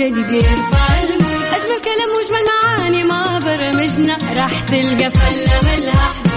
وجو جديد يرفع المود أجمل كلام واجمل معاني ما برمجنا راح تلقى فله ملها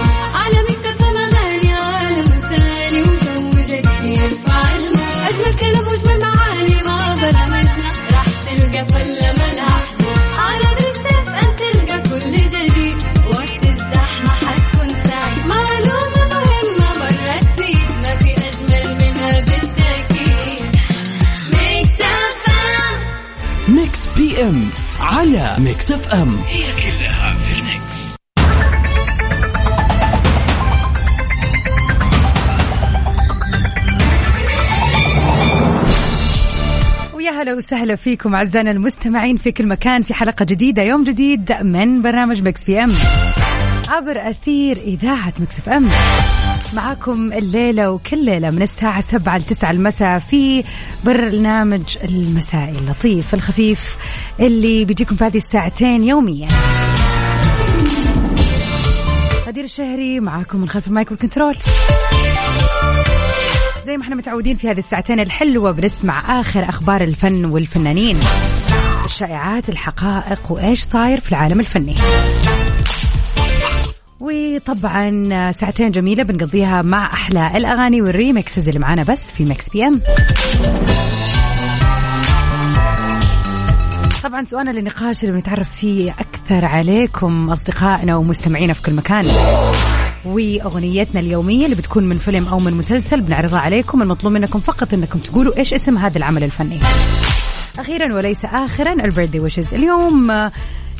على Mix FM. هي كلها في الميكس. ويا هلا وسهلا فيكم أعزائنا المستمعين في كل مكان في حلقة جديدة. يوم جديد من برنامج Mix PM. عبر أثير إذاعة Mix FM. معاكم الليلة وكل ليلة من الساعة سبعة لتسعة المساء في برنامج المسائي اللطيف الخفيف اللي بيجيكم في هذه الساعتين يوميا. غدير الشهري معاكم من خلف ال mic وال control. زي ما إحنا متعودين في هذه الساعتين الحلوة بنسمع آخر أخبار الفن والفنانين. الشائعات الحقائق وإيش صاير في العالم الفني. وطبعا ساعتين جميلة بنقضيها مع أحلى الأغاني وال remixes اللي معانا بس في Mix PM. طبعا سؤالنا للنقاش اللي بنتعرف فيه أكثر عليكم أصدقائنا ومستمعينا في كل مكان. وأغنيتنا اليومية اللي بتكون من فيلم أو من مسلسل بنعرضها عليكم المطلوب منكم فقط إنكم تقولوا إيش اسم هذا العمل الفني. أخيرا وليس اخرا البيرثدي ويشز. اليوم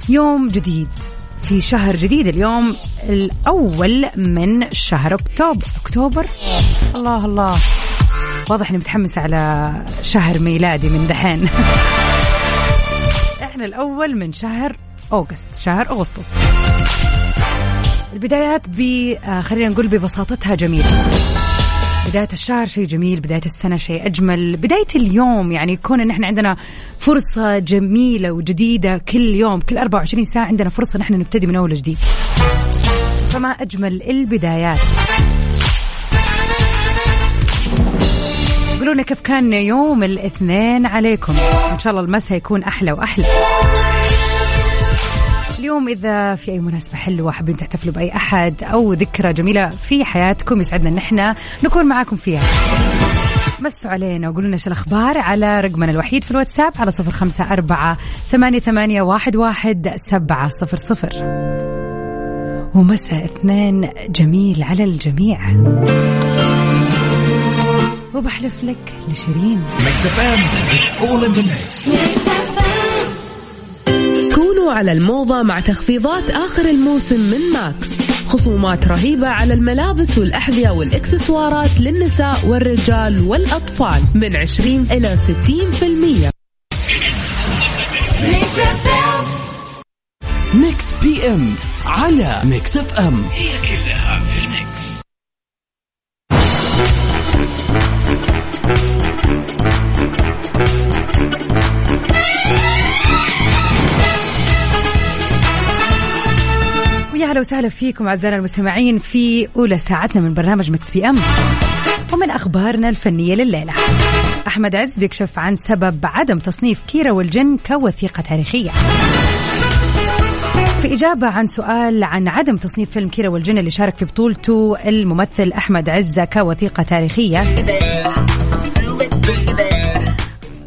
يوم جديد. في شهر جديد اليوم الأول من شهر اكتوبر أكتوبر. الله الله. واضح إني متحمسة على شهر ميلادي من دحين. إحنا الأول من شهر أوغست شهر أغسطس. البدايات ب آه، خلينا نقول ببساطتها جميلة. بداية الشهر شيء جميل بداية السنة شيء أجمل. بداية اليوم يعني يكون إن إحنا عندنا فرصة جميلة وجديدة كل يوم كل 24 ساعة عندنا فرصة إن إحنا نبتدي من أول وجديد. فما أجمل البدايات. قولوا لنا كيف كان يوم الاثنين عليكم. إن شاء الله المساء يكون أحلى وأحلى. اليوم إذا في أي مناسبة حلوة حابين تحتفلوا بأي أحد أو ذكرى جميلة في حياتكم يسعدنا إن إحنا نكون معاكم فيها. مسوا علينا وقولوا لنا إيش الأخبار على رقمنا الوحيد في الواتساب على صفر خمسة أربعة ثمانية, ثمانية واحد, واحد سبعة صفر صفر. ومساء اثنين جميل على الجميع. وبحلف لك لشيرين. كونوا على الموضة مع تخفيضات آخر الموسم من ماكس. خصومات رهيبة على الملابس والأحذية والإكسسوارات للنساء والرجال والأطفال من 20 إلى 60% Mix PM على Mix FM. هي كلها ويا هلا وسهلا فيكم أعزائنا المستمعين في أولى ساعتنا من برنامج Mix PM. ومن أخبارنا الفنية لليلة. أحمد عز بيكشف عن سبب عدم تصنيف كيرة والجن كوثيقة تاريخية. في إجابة عن سؤال عن عدم تصنيف فيلم كيرة والجن اللي شارك في بطولته الممثل أحمد عز كوثيقة تاريخية.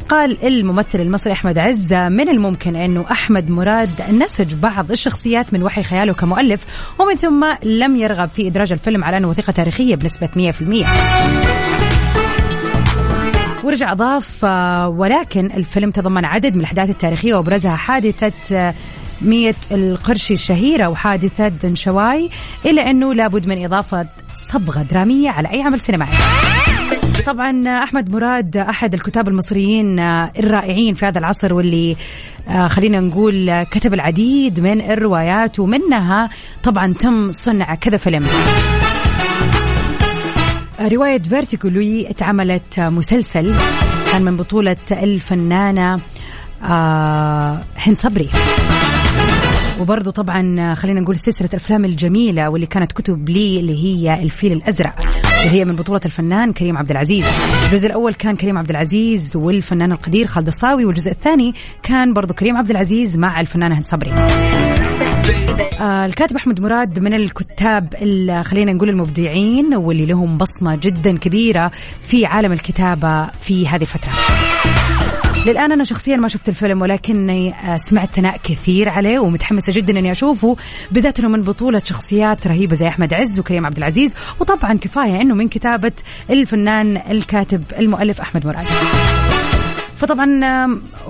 قال الممثل المصري أحمد عز من الممكن أنه أحمد مراد نسج بعض الشخصيات من وحي خياله كمؤلف ومن ثم لم يرغب في إدراج الفيلم على أنه وثيقة تاريخية بنسبة 100% ورجع أضاف ولكن الفيلم تضمن عدد من الأحداث التاريخية وأبرزها حادثة مية القرشي الشهيرة وحادثة دنشواي إلا أنه لابد من إضافة صبغة درامية على أي عمل سينمائي. طبعا أحمد مراد أحد الكتاب المصريين الرائعين في هذا العصر واللي آه، خلينا نقول كتب العديد من الروايات ومنها طبعا تم صنع كذا فيلم. رواية فيرتيكو لوي اتعملت مسلسل كان من بطولة الفنانة آه، هند صبري. وبرضه طبعا خلينا نقول سلسلة الأفلام الجميلة واللي كانت كتب لي اللي هي الفيل الأزرق اللي هي من بطولة الفنان كريم عبد العزيز الجزء الأول كان كريم عبد العزيز والفنان القدير خالد الصاوي والجزء الثاني كان برضه كريم عبد العزيز مع الفنانة هند صبري آه الكاتب أحمد مراد من الكتاب خلينا نقول المبدعين واللي لهم بصمة جدا كبيرة في عالم الكتابة في هذه الفترة. للآن أنا شخصيا ما شفت الفيلم ولكني آه، سمعت ثناء كثير عليه ومتحمسة جدا إني أشوفه بالذات إنه من بطولة شخصيات رهيبة زي أحمد عز وكريم عبد العزيز وطبعا كفاية إنه من كتابة الفنان الكاتب المؤلف أحمد مراد. فطبعا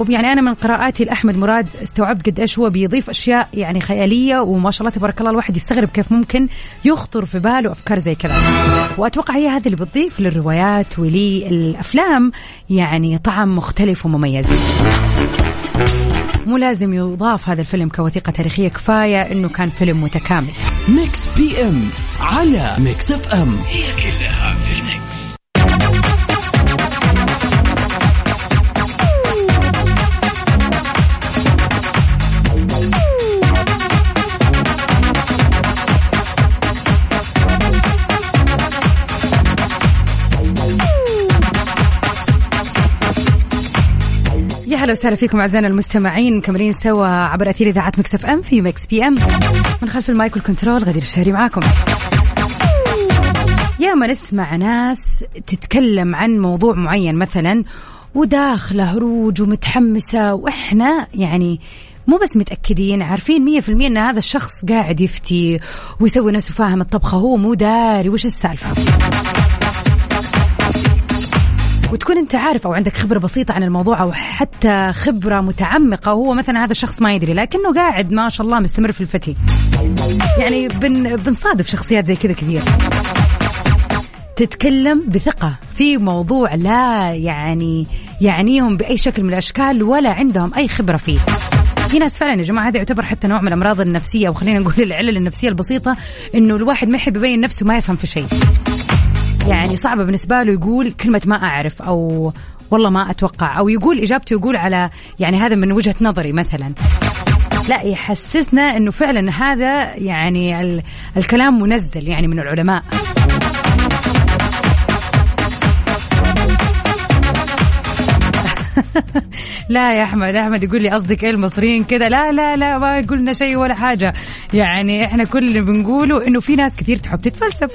يعني أنا من قراءاتي لأحمد مراد استوعبت قد إيش هو بيضيف أشياء يعني خيالية وما شاء الله تبارك الله الواحد يستغرب كيف ممكن يخطر في باله أفكار زي كذا. وأتوقع هي هذه اللي بتضيف للروايات وللأفلام يعني طعم مختلف ومميز. مو لازم يضاف هذا الفيلم كوثيقة تاريخية كفاية إنه كان فيلم متكامل. ميكس بي إم على ميكس إف إم. هي كلها في ال Mix أهلا وسهلا فيكم أعزائنا المستمعين مكملين سوا عبر أثير إذاعة Mix FM في Mix PM. من خلف ال mic وال control غدير الشهري معاكم. يا ما نسمع ناس تتكلم عن موضوع معين مثلا وداخله هروج ومتحمسة وإحنا يعني مو بس متأكدين عارفين مية في المية أن هذا الشخص قاعد يفتي ويسوي نفسه فاهم الطبخة هو مو داري وش السالفة؟ وتكون أنت عارف أو عندك خبرة بسيطة عن الموضوع أو حتى خبرة متعمقة وهو مثلا هذا الشخص ما يدري لكنه قاعد ما شاء الله مستمر في الفتي. يعني بن بنصادف شخصيات زي كذا كثير. تتكلم بثقة في موضوع لا يعني يعنيهم بأي شكل من الأشكال ولا عندهم أي خبرة فيه. في ناس فعلا يا جماعة هذا يعتبر حتى نوع من الأمراض النفسية وخلينا نقول العلل النفسية البسيطة إنه الواحد ما يحب يبين نفسه ما يفهم في شيء. يعني صعبة بالنسبة له يقول كلمة ما أعرف أو والله ما أتوقع أو يقول إجابته يقول على يعني هذا من وجهة نظري مثلا. لا يحسسنا إنه فعلا هذا يعني ال الكلام منزل يعني من العلماء. لا يا أحمد أحمد يقول لي قصدك إيه المصريين كذا لا لا لا ما قلنا شيء ولا حاجة. يعني إحنا كل اللي بنقوله إنه في ناس كثير تحب تتفلسف.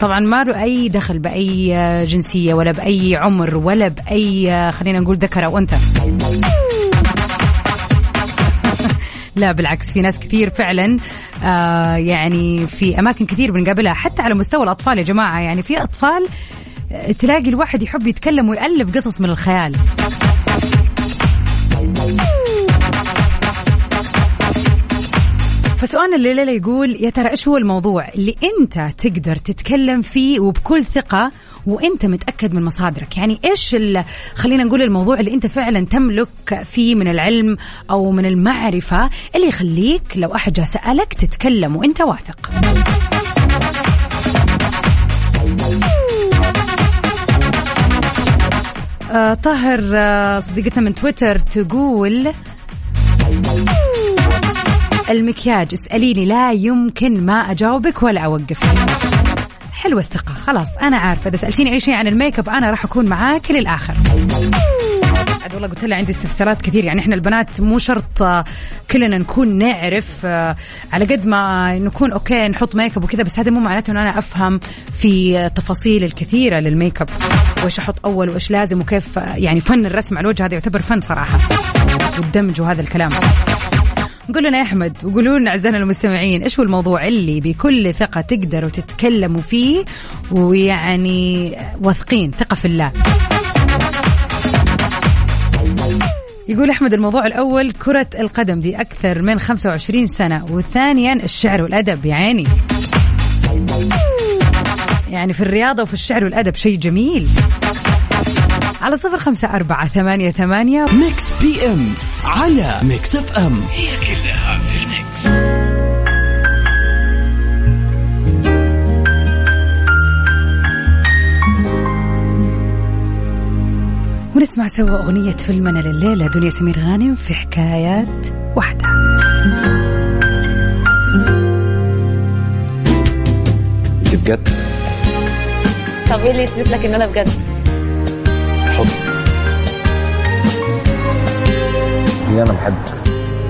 طبعا ما له أي دخل بأي جنسية ولا بأي عمر ولا بأي خلينا نقول ذكر أو أنثى. لا بالعكس في ناس كثير فعلا آه يعني في أماكن كثير بنقابلها حتى على مستوى الأطفال يا جماعة يعني في أطفال تلاقي الواحد يحب يتكلم ويألف قصص من الخيال. فسؤالنا الليلة يقول يا ترى إيش هو الموضوع اللي أنت تقدر تتكلم فيه وبكل ثقة وأنت متأكد من مصادرك؟ يعني إيش خلينا نقول الموضوع اللي أنت فعلا تملك فيه من العلم أو من المعرفة اللي يخليك لو أحد جاء سألك تتكلم وأنت واثق. آه طاهر آه صديقتنا من تويتر تقول المكياج اسأليني لا يمكن ما أجاوبك ولا أوقف حلوة الثقة. خلاص أنا عارفة. إذا سألتيني أي شيء عن الميك أب أنا راح أكون معاك للآخر. عاد والله قلت لها عندي استفسارات كثير. يعني إحنا البنات مو شرط آه، كلنا نكون نعرف آه، على قد ما نكون okay نحط ميك أب وكذا بس هذا مو معناته انه أنا أفهم في التفاصيل الكثيرة للميك أب. وإيش أحط أول وإيش لازم وكيف آه، يعني فن الرسم على الوجه هذا يعتبر فن صراحة. والدمج وهذا الكلام. قولوا لنا يا أحمد وقولوا لنا أعزائنا المستمعين إيش هو الموضوع اللي بكل ثقة تقدروا تتكلموا فيه ويعني واثقين ثقة في الله؟ يقول أحمد الموضوع الأول كرة القدم دي أكثر من 25 سنة وثانيا الشعر والأدب يا عيني. يعني في الرياضة وفي الشعر والأدب شيء جميل. على صفر خمسة أربعة ثمانية ثمانية. Mix PM على Mix FM هي كلها ونسمع سوا أغنية فيلمنا لليلة دنيا سمير غانم في حكايات واحدة. انت بجد؟ طب إيه اللي يثبت لك إن أنا بجد؟ حب. هي أنا بحبك.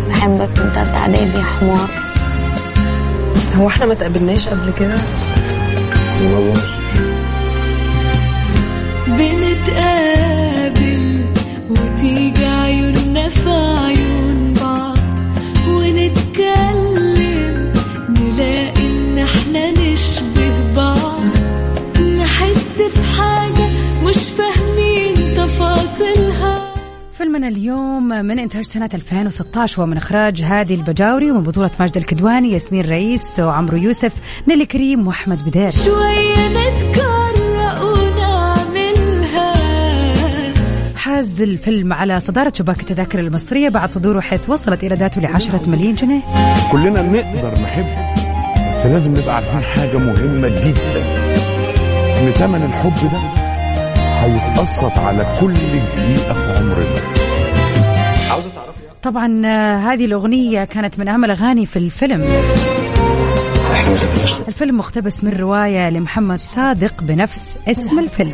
بحبك من تالتة اعدادي يا حمار هو إحنا ما تقابلناش قبل كده؟ بنتقابل. ونتكلم نلاقي إن إحنا نشبه بعض نحس بحاجة مش فاهمين تفاصيلها. فيلمنا اليوم من إنتاج سنة 2016 ومن إخراج هادي البجاوري ومن بطولة ماجد الكدواني ياسمين رئيس وعمرو يوسف نيلي كريم وأحمد بدير. شوية نتكرر حاز الفيلم على صدارة شباك التذاكر المصرية بعد صدوره حيث وصلت إيراداته لعشرة مليون جنيه. كلنا نقدر نحب بس لازم نبقى عارفين حاجة مهمة جدا إن ثمن الحب ده هيتقسط على كل دقيقة في عمرنا. طبعا آه، هذه الأغنية كانت من أهم الأغاني في الفيلم. الفيلم مقتبس من رواية لمحمد صادق بنفس اسم الفيلم.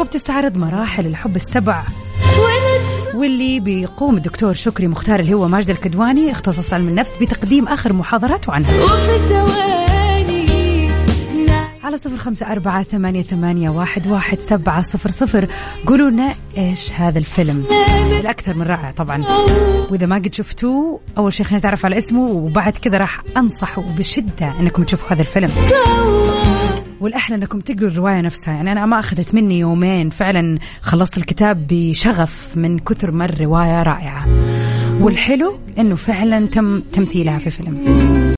وبتستعرض مراحل الحب السبع. واللي بيقوم الدكتور شكري مختار اللي هو ماجد الكدواني اختصاص علم النفس بتقديم آخر محاضراته عنها. على صفر خمسة أربعة ثمانية, ثمانية واحد, واحد سبعة صفر صفر. قولوا لنا إيش هذا الفيلم. الأكثر من رائع طبعا. وإذا ما قد شفتوه أول شيء خلينا نتعرف على اسمه وبعد كذا راح أنصح بشدة أنكم تشوفوا هذا الفيلم. والأحلى أنكم تقروا الرواية نفسها. يعني أنا ما أخذت مني يومين فعلا خلصت الكتاب بشغف من كثر ما الرواية رائعة. والحلو أنه فعلا تم تمثيلها في فيلم.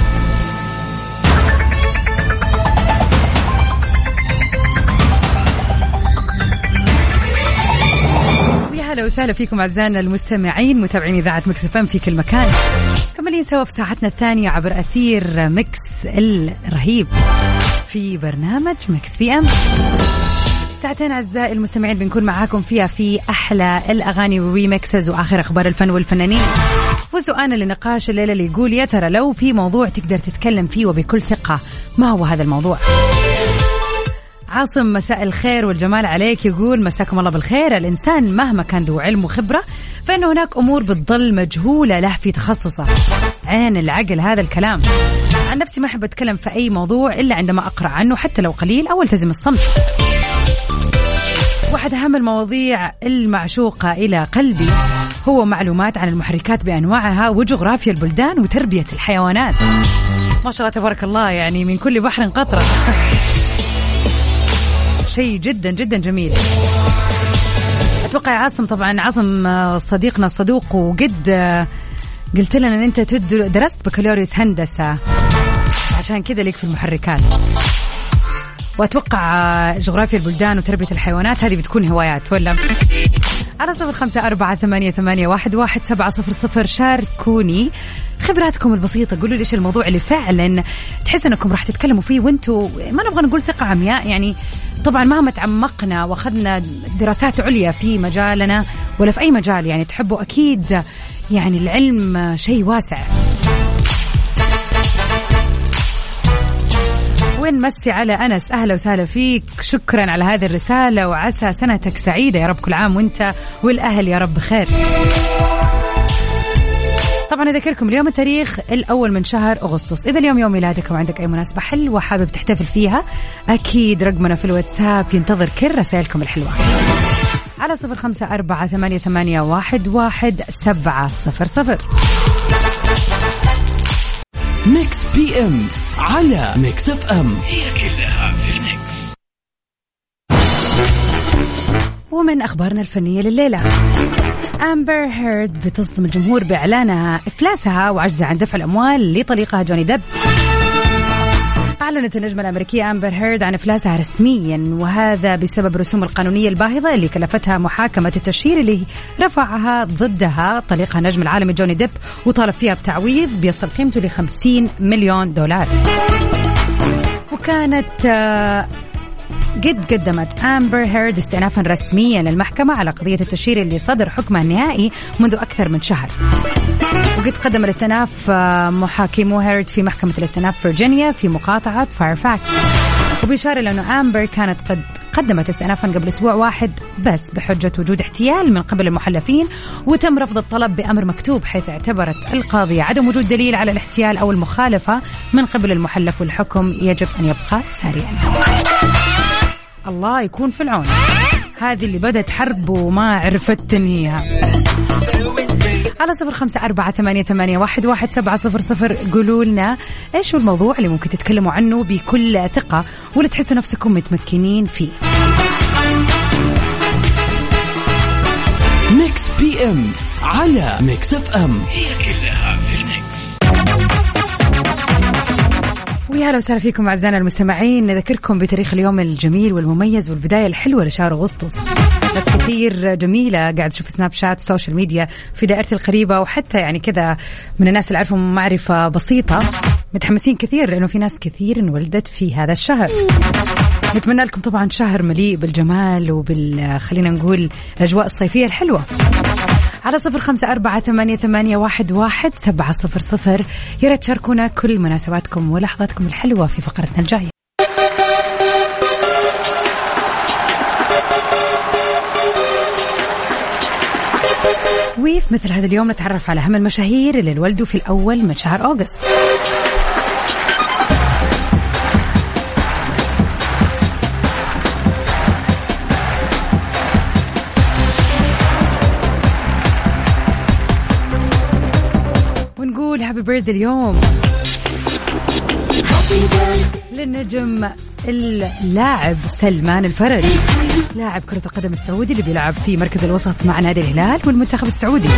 هلا وسهلا فيكم أعزائنا المستمعين متابعين إذاعة Mix FM في كل مكان. كملين سوا في ساعتنا الثانية عبر أثير Mix الرهيب في برنامج Mix PM. ساعتين أعزائي المستمعين بنكون معاكم فيها في أحلى الأغاني وال remixes وآخر أخبار الفن والفنانين. وسؤالنا لنقاش الليلة اللي يقول يا ترى لو في موضوع تقدر تتكلم فيه وبكل ثقة ما هو هذا الموضوع؟ عاصم مساء الخير والجمال عليك يقول مساكم الله بالخير. الإنسان مهما كان له علم وخبرة فإن هناك أمور بتضل مجهولة له في تخصصه. عين العقل هذا الكلام. عن نفسي ما أحب أتكلم في أي موضوع إلا عندما أقرأ عنه حتى لو قليل أو ألتزم الصمت. واحد أهم المواضيع المعشوقة إلى قلبي هو معلومات عن المحركات بأنواعها وجغرافيا البلدان وتربية الحيوانات. ما شاء الله تبارك الله يعني من كل بحر قطرة. شيء جدا جدا جميل. أتوقع عاصم طبعا عاصم آه، صديقنا الصدوق وقد آه، قلت لنا إن أنت درست بكالوريوس هندسة. عشان كذا ليك في المحركات. وأتوقع آه، جغرافيا البلدان وتربية الحيوانات هذه بتكون هوايات ولا؟ على صفر خمسة أربعة ثمانية, ثمانية واحد, واحد سبعة صفر صفر. شاركوني. خبراتكم البسيطة قولوا لي إيش الموضوع اللي فعلا تحس أنكم راح تتكلموا فيه وأنتوا ما نبغى نقول ثقة عمياء يعني طبعا مهما تعمقنا وأخذنا دراسات عليا في مجالنا ولا في أي مجال يعني تحبوا أكيد يعني العلم شيء واسع. وين مسي على أنس؟ أهلا وسهلا فيك. شكرا على هذه الرسالة وعسى سنتك سعيدة يا رب كل عام وأنت والأهل يا رب بخير طبعا أذكركم اليوم التاريخ الأول من شهر أغسطس. إذا اليوم يوم ميلادك وعندك أي مناسبة حلوة حابب تحتفل فيها أكيد رقمنا في الواتساب ينتظر كل رسائلكم الحلوة. على صفر خمسة أربعة ثمانية, ثمانية واحد, واحد سبعة صفر صفر. Mix PM على Mix FM هي كلها في ال Mix ومن أخبارنا الفنية لليلة. أمبر هيرد بتصدم الجمهور بإعلانها إفلاسها وعجزها عن دفع الأموال لطليقها جوني ديب. أعلنت النجمة الأمريكية أمبر هيرد عن إفلاسها رسميا وهذا بسبب الرسوم القانونية الباهظة اللي كلفتها محاكمة التشهير اللي رفعها ضدها طليقها النجم العالمي جوني ديب وطالب فيها بتعويض بيصل قيمته ل 50 مليون دولار. وكانت آه، قد قدمت أمبر هيرد استئنافا رسميا للمحكمة على قضية التشهير اللي صدر حكمها النهائي منذ أكثر من شهر. وقد قدم الاستئناف آه، محامو هيرد في محكمة الاستئناف فرجينيا في مقاطعة فايرفاكس وبإشارة لأنه أمبر كانت قد قدمت استئنافا قبل أسبوع واحد بس بحجة وجود احتيال من قبل المحلفين وتم رفض الطلب بأمر مكتوب حيث اعتبرت القاضية عدم وجود دليل على الاحتيال أو المخالفة من قبل المحلف والحكم يجب أن يبقى ساريا. الله يكون في العون. هذه اللي بدت حرب وما عرفت تنهيها على صفر خمسة أربعة ثمانية, ثمانية واحد, واحد سبعة صفر صفر. قولوا لنا إيش هو الموضوع اللي ممكن تتكلموا عنه بكل ثقة ولا تحسوا نفسكم متمكنين فيه. Mix PM على Mix FM هي كلها ويا هلا وسهلا فيكم أعزائنا المستمعين. نذكركم بتاريخ اليوم الجميل والمميز والبداية الحلوة لشهر أغسطس. ناس كثير جميلة قاعد أشوف سناب شات وسوشيال ميديا في دائرتي القريبة وحتى يعني كذا من الناس اللي أعرفهم معرفة بسيطة. متحمسين كثير لأنه في ناس كثير انولدت في هذا الشهر. نتمنى لكم طبعا شهر مليء بالجمال وبال خلينا نقول الأجواء الصيفية الحلوة. على صفر خمسة أربعة ثمانية, ثمانية واحد, واحد سبعة صفر صفر. يا ريت تشاركونا كل مناسباتكم ولحظاتكم الحلوة في فقرتنا الجاية. وفي مثل هذا اليوم نتعرف على أهم المشاهير اللي انولدوا في الأول من شهر أوغست. بيرث اليوم. للنجم اللاعب سلمان الفرج. لاعب كرة القدم السعودي اللي بيلعب في مركز الوسط مع نادي الهلال والمنتخب السعودي.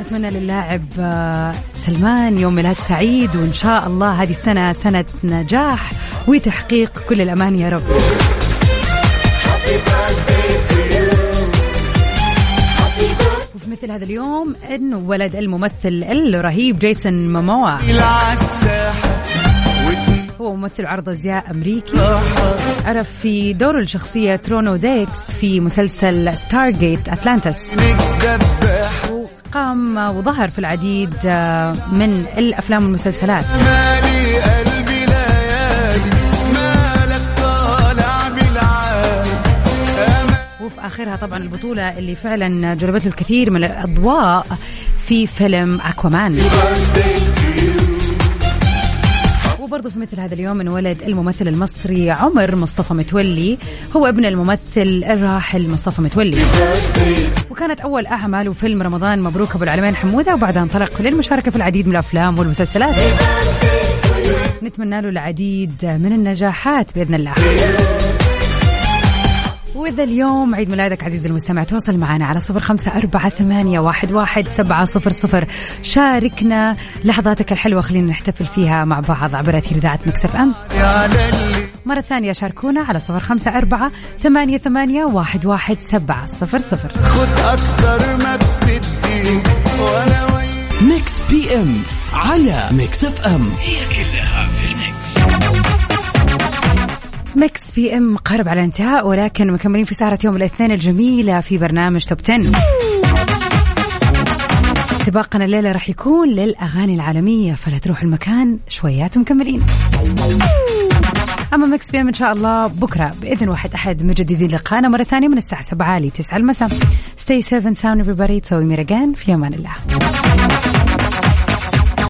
نتمنى للاعب آه، سلمان يوم ميلاد سعيد وإن شاء الله هذه السنة سنة نجاح وتحقيق كل الأمان يا رب. مثل هذا اليوم. انولد الممثل الرهيب جيسون موموا هو ممثل عرض أزياء أمريكي. عرف في دور الشخصية رونون ديكس في مسلسل Stargate Atlantis وقام وظهر في العديد آه، من الأفلام والمسلسلات. آخرها طبعا البطولة اللي فعلا جلبت له الكثير من الأضواء في فيلم أكوامان. وبرضه في مثل هذا اليوم انولد الممثل المصري عمر مصطفى متولي هو ابن الممثل الراحل مصطفى متولي. وكانت أول اعماله فيلم رمضان مبروك أبو العلمين حمودة وبعدها انطلق للمشاركة في العديد من الأفلام والمسلسلات. نتمنى له العديد من النجاحات بإذن الله. وإذا اليوم عيد ميلادك عزيزي المستمع تواصل معنا على صفر خمسة أربعة ثمانية واحد, واحد سبعة صفر صفر. شاركنا لحظاتك الحلوة خلينا نحتفل فيها مع بعض عبر أثير إذاعة Mix FM. مرة ثانية شاركونا على صفر خمسة أربعة ثمانية, ثمانية واحد, واحد سبعة صفر صفر. Mix PM على Mix FM. هي كلها Mix FM قرب على الانتهاء ولكن مكملين في سهرة يوم الاثنين الجميلة في برنامج Top 10 سباقنا الليلة راح يكون للأغاني العالمية فلا تروح المكان شويات مكملين. أما Mix FM إن شاء الله بكرة بإذن واحد أحد مجددين لقاءنا مرة ثانية من الساعة 7 ل 9 المساء safe and sound everybody. تسوي ميرجان في أمان الله.